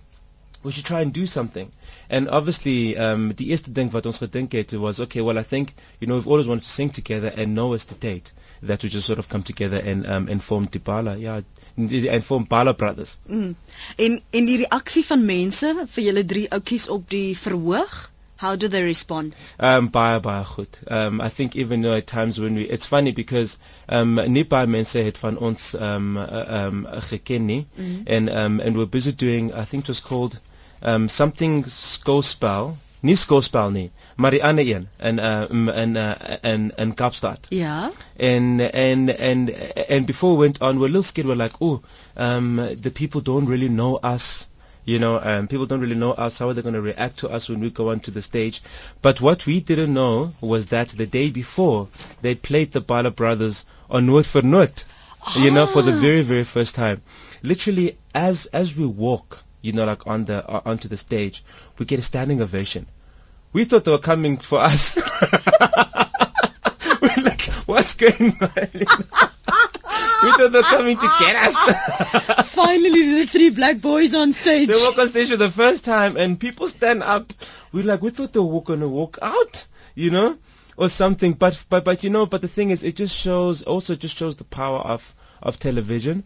we should try and do something. And obviously um die eerste ding wat ons gedink het was okay well I think you know we've always wanted to sing together and know us to date that we just sort of come together and um and form Dibala yeah and form Bala brothers. Mm. en en die reaksie van mense vir julle drie oudjies op die verhoog How do they respond? Um goed. Um I think even though at times when we it's funny because um nie baie mense het van ons um uh, um geken nie and um and we're busy doing I think it was called um something skouspel, nie skouspel nie, maar die ander een in uh in uh in in Kaapstad. Ja. And and and and before we went on we're a little scared we're like, "Oh, um the people don't really know us." You know, um, people don't really know us. How are they going to react to us when we go onto the stage? But what we didn't know was that the day before they played the Bala Brothers on Noot for Noot, ah. you know, for the very, very first time. Literally, as as we walk, you know, like on the uh, onto the stage, we get a standing ovation. We thought they were coming for us. [laughs] we're like, what's going on? [laughs] [laughs] we thought they were coming to get us. [laughs] Finally, the three black boys on stage. They walk on stage for the first time, and people stand up. We're like, we thought they were going to walk out, you know, or something. But but but you know, but the thing is, it just shows also just shows the power of of television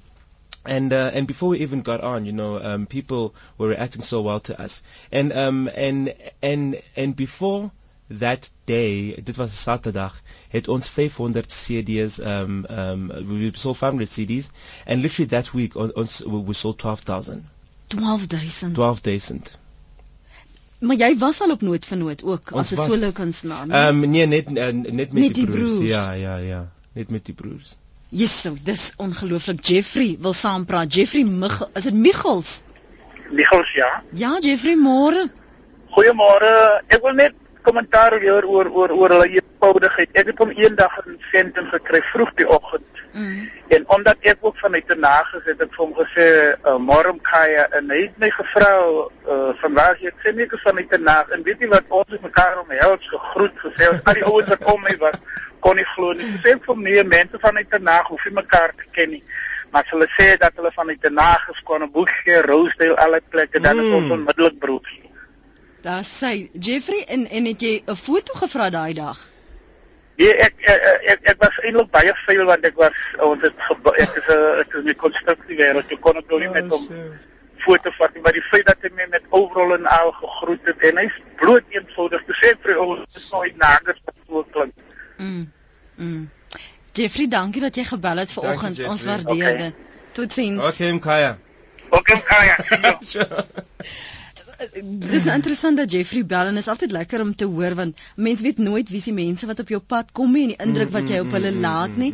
and uh, and before we even got on, you know, um, people were reacting so well to us, and um, and and and before that day, dit was Saterdag, het ons 500 CD's, um, um, we sold 500 CD's, and literally that week ons, we sold 12,000. 12,000. 12,000. Maar jy was al op nood vir nood ook ons as 'n solo kunstenaar. Ehm um, nee, net uh, net met net die, die broers. broers. Ja, ja, ja, net met die broers. Jesuh, dis ongelooflik. Jeffrey wil saampraat. Jeffrey Mich is dit Michels? Michels ja. Ja, Jeffrey, môre. Goeiemôre. Ek wil net kommentaar oor oor oor oor hulle eenvoudigheid. Ek het hom eendag in sentrum gekry vroeg die oggend. Mm. En omdat ek ook vanuit die nages het ek vir hom gesê, uh, "Môre Kaya," en hy het my gevra, uh, "Vandag jy sê net vanuit die nag en weet jy wat ons het mekaar omhels gegroet gesê, al die ouens wat om my was." kon nie glo nie. Sê vir my mense vanuit die nag hoef nie mekaar te ken nie. Maar hulle sê dat hulle vanuit die nag geskoon op Boegie, Rosedale, alle plekke dan mm. ons onmiddellik broodjie. Daar sê Jeffrey en en het jy 'n foto gevra daai dag? Ja, ek ek ek, ek was eintlik baie veel want ek was ons het ek is 'n ek is 'n konstruksie wêreld. Ek kon ook nie met hom foto vat nie, maar die feit dat hy my met overal en al gegroet het en hy's bloot eenvoudig gesê vir ons is nooit nagers wat so klink. Mm. Mm. Jeffrey, dankie dat jy gebel het vanoggend. Ons waardeer dit. Okay. Totsiens. Okay, Mkaya. Okay, Mkaya. [laughs] [laughs] Dis interessant dat Jeffrey bel en is altyd lekker om te hoor want mense weet nooit wie se mense wat op jou pad kom nie en die indruk wat jy op hulle laat nie.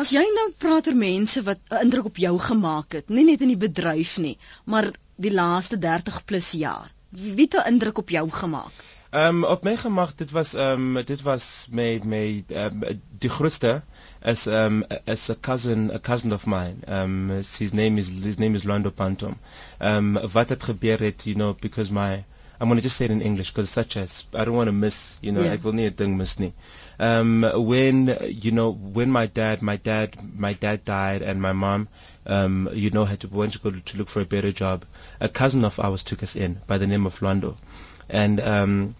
As jy nou praat oor mense wat 'n indruk op jou gemaak het, nie net in die bedryf nie, maar die laaste 30 plus jaar. Wie het 'n indruk op jou gemaak? Ehm um, op my gemaak dit was ehm um, dit was my my um, die grootste ehm um, is a cousin a cousin of mine. Um, his name is his name is Lando Pantom. Um, wat het gebeur het you know because my I'm going to just say it in English because such as I don't want to miss you know yeah. ek wil nie 'n ding mis nie. Um when you know when my dad my dad my dad died and my mom um you know had to went to go to look for a better job. A cousin of ours took us in by the name of Lando and um,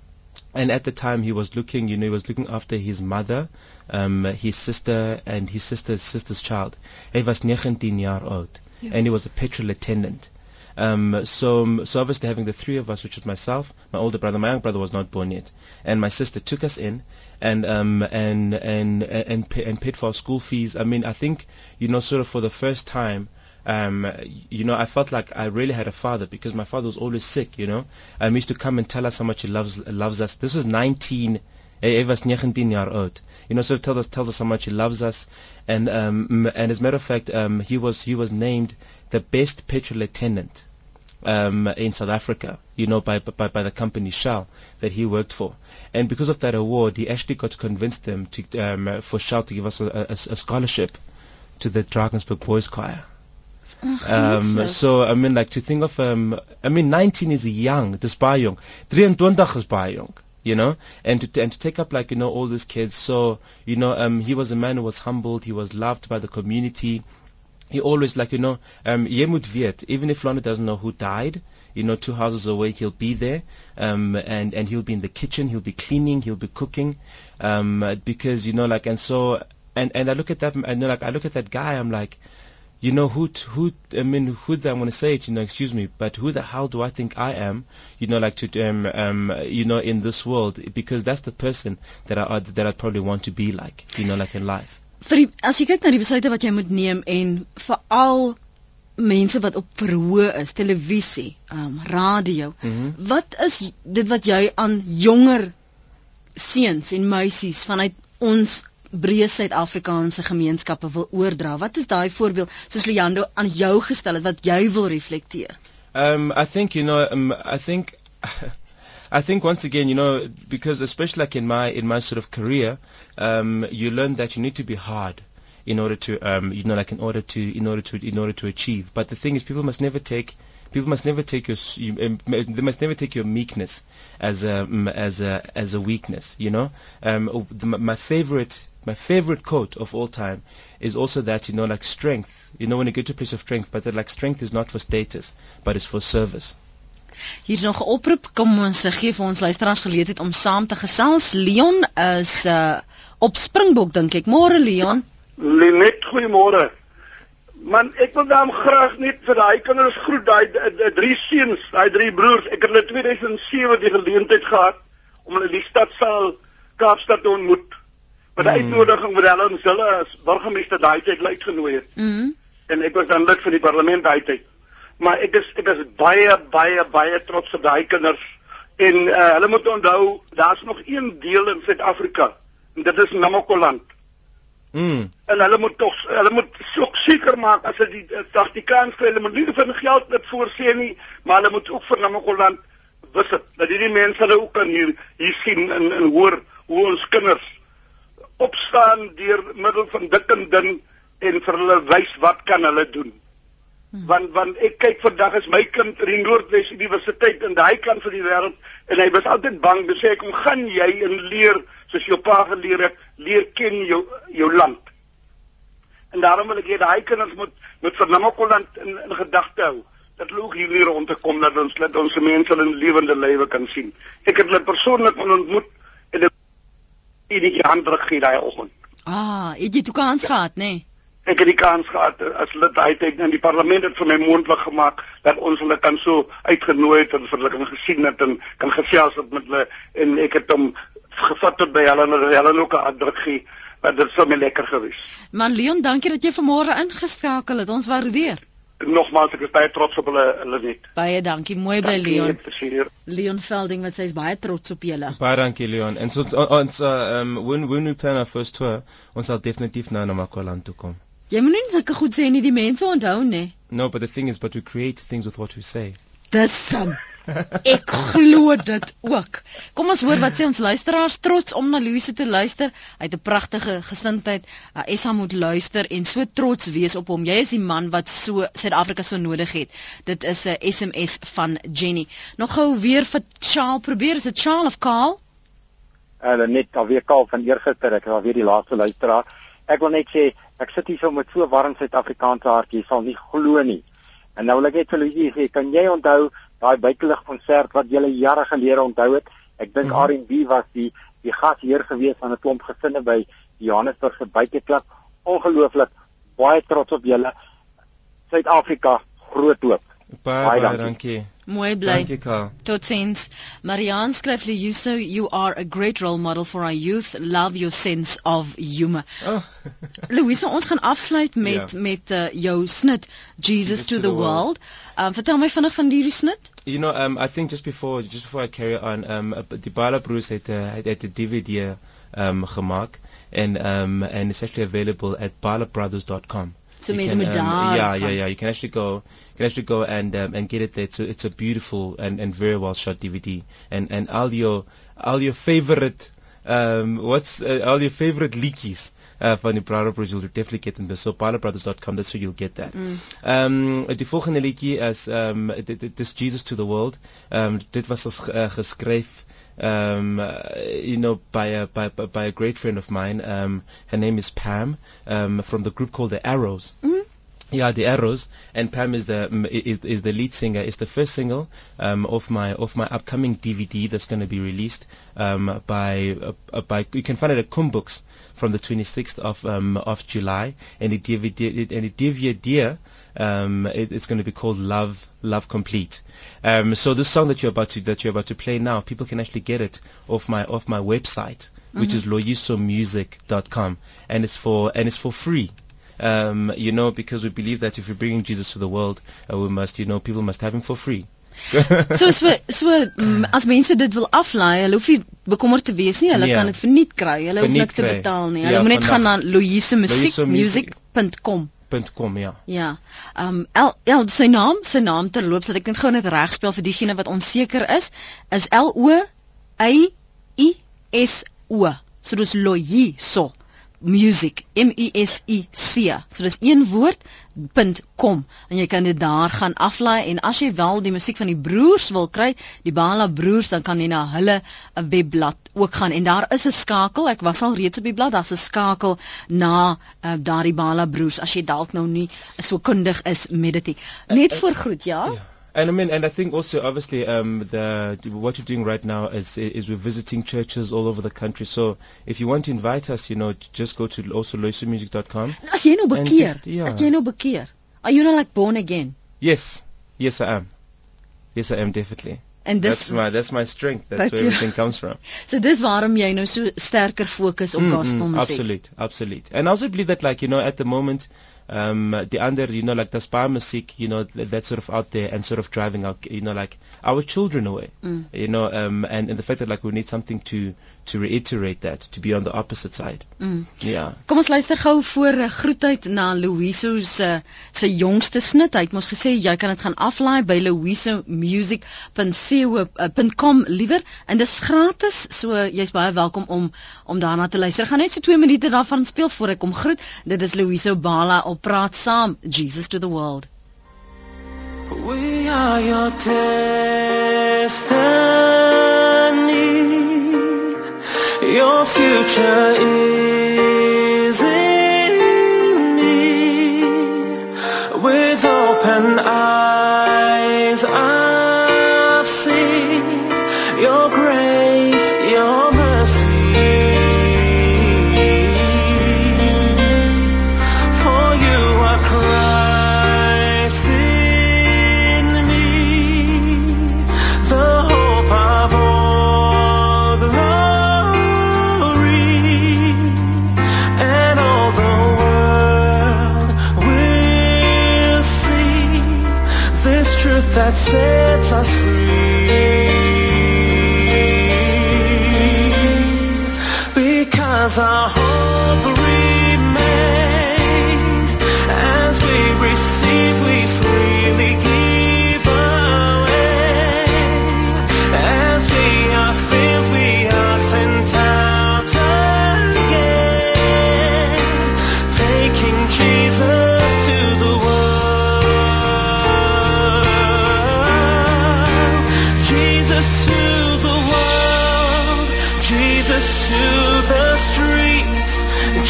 and at the time he was looking, you know, he was looking after his mother, um, his sister, and his sister's sister's child. He was 19 years old, yeah. and he was a petrol attendant. Um, so, so obviously having the three of us, which was myself, my older brother, my young brother was not born yet, and my sister took us in, and um, and and and and paid for our school fees. I mean, I think you know, sort of for the first time, um, you know, I felt like I really had a father because my father was always sick, you know. Um, he used to come and tell us how much he loves loves us. This was 19, he was 19 year old. You know, so tells us tells us how much he loves us, and um, and as a matter of fact, um, he was he was named the best petrol attendant um, in South Africa, you know, by, by by the company Shell that he worked for, and because of that award, he actually got to convince them to um, for Shell to give us a, a, a scholarship to the Drakensberg Boys Choir. Um, so I mean, like to think of um, I mean, 19 is young, dis baie jong. 23 is baie jong you know, and to and to take up like you know all these kids. So you know, um, he was a man who was humbled. He was loved by the community. He always like you know, um, Yemut Viet. Even if London doesn't know who died, you know, two houses away, he'll be there, um, and and he'll be in the kitchen. He'll be cleaning. He'll be cooking, um, because you know, like and so and and I look at that, I know, like I look at that guy. I'm like you know who who I mean who I want to say it you know excuse me but who the hell do I think I am you know like to um, um you know in this world because that's the person that I that I probably want to be like you know like in life vir die, as jy kyk na die besluite wat jy moet neem en veral mense wat op verhoë is televisie um radio mm -hmm. wat is dit wat jy aan jonger seuns en meisies vanuit ons breë Suid-Afrikaanse gemeenskappe wil oordra. Wat is daai voorbeeld soos Leando aan jou gestel het wat jy wil reflekteer? Um I think you know um I think [laughs] I think once again, you know, because especially like in my in my sort of career, um, you learn that you need to be hard in order to, um, you know, like in order to, in order to, in order to achieve. But the thing is, people must never take people must never take your um, they must never take your meekness as a as a as a weakness you know um, the, my favorite my favorite quote of all time is also that you know like strength you know when you get to a place of strength but that like strength is not for status but it's for service Hier's nog 'n oproep. Kom ons gee vir ons luisteraars geleentheid om saam te gesels. Leon is uh op Springbok dink ek. Môre Leon. Lenet, goeiemôre. Man, ek wil dan graag net vir daai kinders groet, daai drie seuns, daai drie broers. Ek het hulle 2007 die geleentheid gehad om hulle die stadsaal Kaapstad te ontmoet met 'n mm. uitnodiging wat hulle ons hulle as burgemeester daai tyd uitgenooi het. Mm. En ek was dan lid van die parlement daai tyd. Maar ek is ek is baie baie baie trots op daai kinders en uh, hulle moet onthou daar's nog een deel in Suid-Afrika en dit is Namakwaland. Mm. En hulle moet tog hulle moet ook seker maak as hulle die die kans kry, hulle moet nie vir geld net voorsien nie, maar hulle moet ook vir Namakwaland visit. Dat hierdie mense hulle ook kan hier hier sien en, en hoor hoe ons kinders opstaan deur middel van dik en dun en vir hulle wys wat kan hulle doen. Hmm. Want want ek kyk vandag is my kind in die Noordwes Universiteit in daai kant van die wêreld en hy was altyd bang te sê kom gaan jy en leer soos jou pa geleer het, leer ken jou jou land. En daarom wil ek hê daai kinders moet met Vernamakoland in, in gedagte hou dat hulle ook hier rond te kom dat ons dat ons mense in lewende lywe kan sien. Ek het hulle persoonlik ontmoet en en die hand druk gee daai oggend. Ah, het jy toe kans gehad, nê? Nee? Ek het die kans gehad as lid daai tyd in die parlement het vir my moontlik gemaak dat ons hulle kan so uitgenooi het en vir hulle kan gesien het en kan gesels het met hulle en ek het hom gevat tot by hulle en hulle ook 'n druk gee. Maar dit sou my lekker gewees. Man Leon, dankie dat jy vanmôre ingeskakel het. Ons waardeer nogmaals ek is baie trots op hulle hulle net. Baie dankie. Mooi bly Leon. Leon Velding wat sê hy's baie trots op julle. Baie dankie Leon. En so ons uh, um when when we plan our first tour, ons sal definitief na Namakwaland toe kom. Jy moet nie sulke goed sê nie, die mense onthou nê. No, but the thing is but we create things with what we say. Dis sam. Ek glo dit ook. Kom ons hoor wat sê ons luisteraars trots om na Louise te luister. Hy het 'n pragtige gesindheid. Uh, Essa moet luister en so trots wees op hom. Jy is die man wat so Suid-Afrika so nodig het. Dit is 'n SMS van Jenny. Nog gou weer vir Charles probeer. Is dit Charles of Karl? Hulle net alweer Karl van eergister. Ek is alweer die laaste luisteraar. Ek wil net sê ek sit hier so met so warm Suid-Afrikaanse hart. Jy sal nie glo nie. En nou wil ek net vir julle sê, kan jy onthou daai buitelug konsert wat julle jare gelede onthou het. Ek dink Mhm. R&B was die die gasheer gewees van 'n klomp gesinne by Johannesburg se buiteklub. Ongelooflik baie trots op julle. Suid-Afrika groot hoop. Baie Baie baie dankie. dankie. Mooi bly. Dankie Karl. Totsiens. Marianne skryf Leuso, you are a great role model for our youth. Love your sense of humor. Oh. [laughs] Louise, ons gaan afsluit met Ja. met uh, jou snit Jesus to, the, world. Um, vertel my vinnig van hierdie snit. You know, um, I think just before just before I carry on, um, uh, die Bala Bruce het uh, het, het 'n DVD um gemaak and um and it's actually available at balabrothers.com. So You can, um, yeah, yeah, yeah. You can actually go, you can actually go and um, and get it there. It's a, it's a beautiful and, and very well shot DVD, and and all your all your favorite um what's uh, all your favorite leakies. Uh, van die Brother Brothers, you'll definitely get them. So, balabrothers.com, that's where you'll get that. Mm. Um, die volgende liedjie is um, dit, dit is Jesus to the World. Um, dit was ges, uh, geskryf um, uh, you know, by a, by, by a great friend of mine. Um, her name is Pam um, from the group called the Arrows. Mhm. Yeah, the Arrows, and Pam is the is, is the lead singer. It's the first single um, of my of my upcoming DVD that's going to be released um, by uh, by. You can find it at Kumbooks from the 26th of um, of July, and the DVD and the DVD um, it, it's going to be called Love Love Complete. Um, so this song that you're about to that you're about to play now, people can actually get it off my off my website, which is loyisomusic.com, and it's for and it's for free. Um, you know, because we believe that if we're bringing Jesus to the world, uh, we must, you know, people must have him for free. [laughs] So so so mm, [laughs] as mense dit wil aflaai, hulle hoef nie bekommerd te wees nie. Hulle Nee. kan dit verniet kry. Hulle hoef Verniet niks te betaal nie. Ja, Hulle moet net gaan na louisemusiek.com. Punt .com, ja. Ja. Ehm um, El, El sy naam, sy naam terloops dat ek net gou net reg spel vir diegene wat onseker is, is L O Y I S O. So dis Loyiso music M U S I C. So dis een woord .com en jy kan dit daar gaan aflaai en as jy wel die musiek van die broers wil kry, die Bala broers, dan kan jy na hulle 'n webblad ook gaan en daar is 'n skakel. Ek was al reeds op die blad. Daar's 'n skakel na uh, daardie Bala broers as jy dalk nou nie so kundig is met dit nie. Net voor groet, ja? Yeah. And I mean, and I think also, obviously, um, the what you're doing right now is is we're visiting churches all over the country. So if you want to invite us, you know, just go to also loisumusic.com. En As jy nou En bekeer, dis- ja. as jy nou bekeer, are you not like born again? Yes, yes, I am. Yes, I am definitely. And dis That's my that's my strength. That's where everything comes from. [laughs] so dis waarom jy nou so sterker fokus op Mm, mm, gospelmusiek. absolute, absolute. And I also believe that, like you know, at the moment, um, the other, you know, like the spa music, you know, th- that's sort of out there and sort of driving our, you know, like our children away. Mm. You know, um, and and the fact that like we need something to to reiterate that, to be on the opposite side. Mm. Yeah. Kom ons luister gou voor 'n groetheid na Louiso se se jongste snit. Hy het mos gesê jy kan dit gaan aflaai by louisomusic.co.com liewer en dis gratis. So jy's baie welkom om om daarna te luister. Gaan net so 2 minute daarvan speel voor ek kom groet. Dit is Louiso Bala op Praat Saam, Jesus to the World. We are your destiny. Your future is in me. With open eyes, sets us free. Because our to the streets.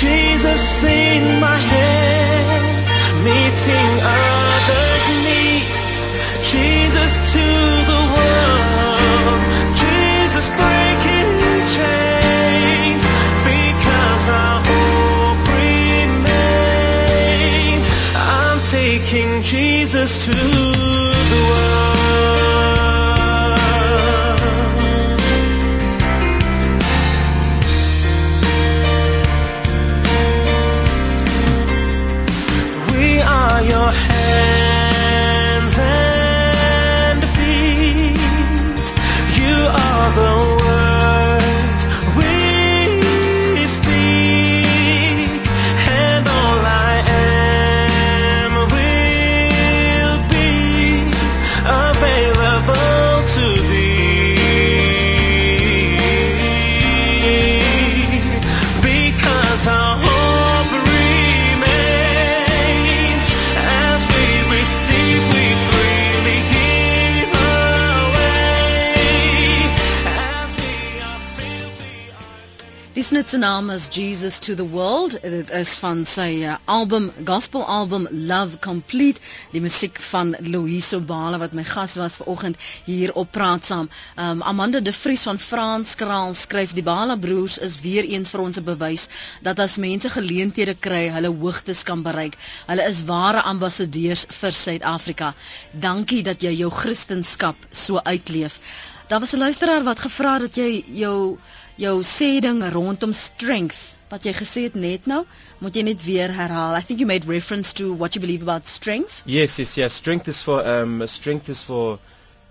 Jesus in my hand, meeting others' needs. Jesus to the world. Jesus breaking chains because our hope remains. I'm taking Jesus to se naam is Jesus to the World. Dit is van sy uh, album gospel album Love Complete. Die musiek van Louise Obala wat my gas was vanoggend hier op Praat Saam. Um, Amanda De Vries van Frans Kraal skryf die Bala broers is weer eens vir ons 'n bewys dat as mense geleenthede kry, hulle hoogtes kan bereik. Hulle is ware ambassadeurs vir Suid-Afrika. Dankie dat jy jou Christendom so uitleef. Daar was 'n luisteraar wat gevra het dat jy jou jou sê ding rondom strength wat jy gesê het net nou, moet jy net weer herhaal. I think you made reference to what you believe about strength. Yes, yes, yes. Strength is for um, strength is for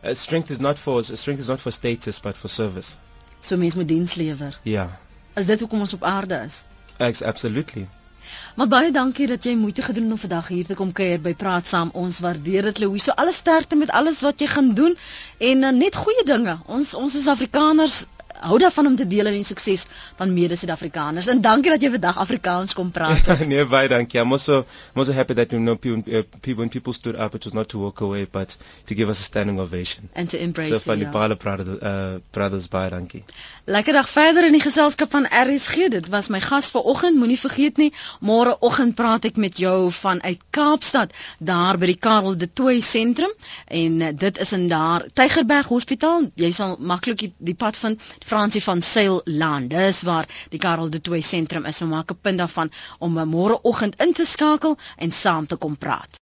uh, strength is not for strength is not for status but for service. So mens moet diens lewer. Yeah, Is dit hoekom ons op aarde is? ex- absolutely. Maar baie dankie dat jy moeite gedoen het om vandag hier te kom kuier by Praat Saam. Ons waardeer dit Louise. So alle sterkte met alles wat jy gaan doen en uh, net goeie dinge. Ons ons is Afrikaners hou daarvan om te deel in die sukses van mede-Suid-Afrikaners. En dankie dat jy vandag Afrikaans kom praat. [laughs] nee, baie dankie. I'm also I'm also happy that you know people, uh, people when people stood up, it was not to walk away, but to give us a standing ovation. and to embrace So van die ja. Bale brothers, uh, brothers baie dankie. Lekker dag verder in die geselskap van RSG. Dit was my gas vanoggend. Moenie vergeet nie, môreoggend praat ek met jou vanuit Kaapstad, daar by die Karel de Tooy sentrum en uh, dit is in daar Tygerberg Hospitaal. Jy sal maklik die, die pad vind Fransie van Sail Land. Dis waar die Karel de Tooy sentrum is. So maak 'n punt daarvan om môreoggend in te skakel en saam te kom praat.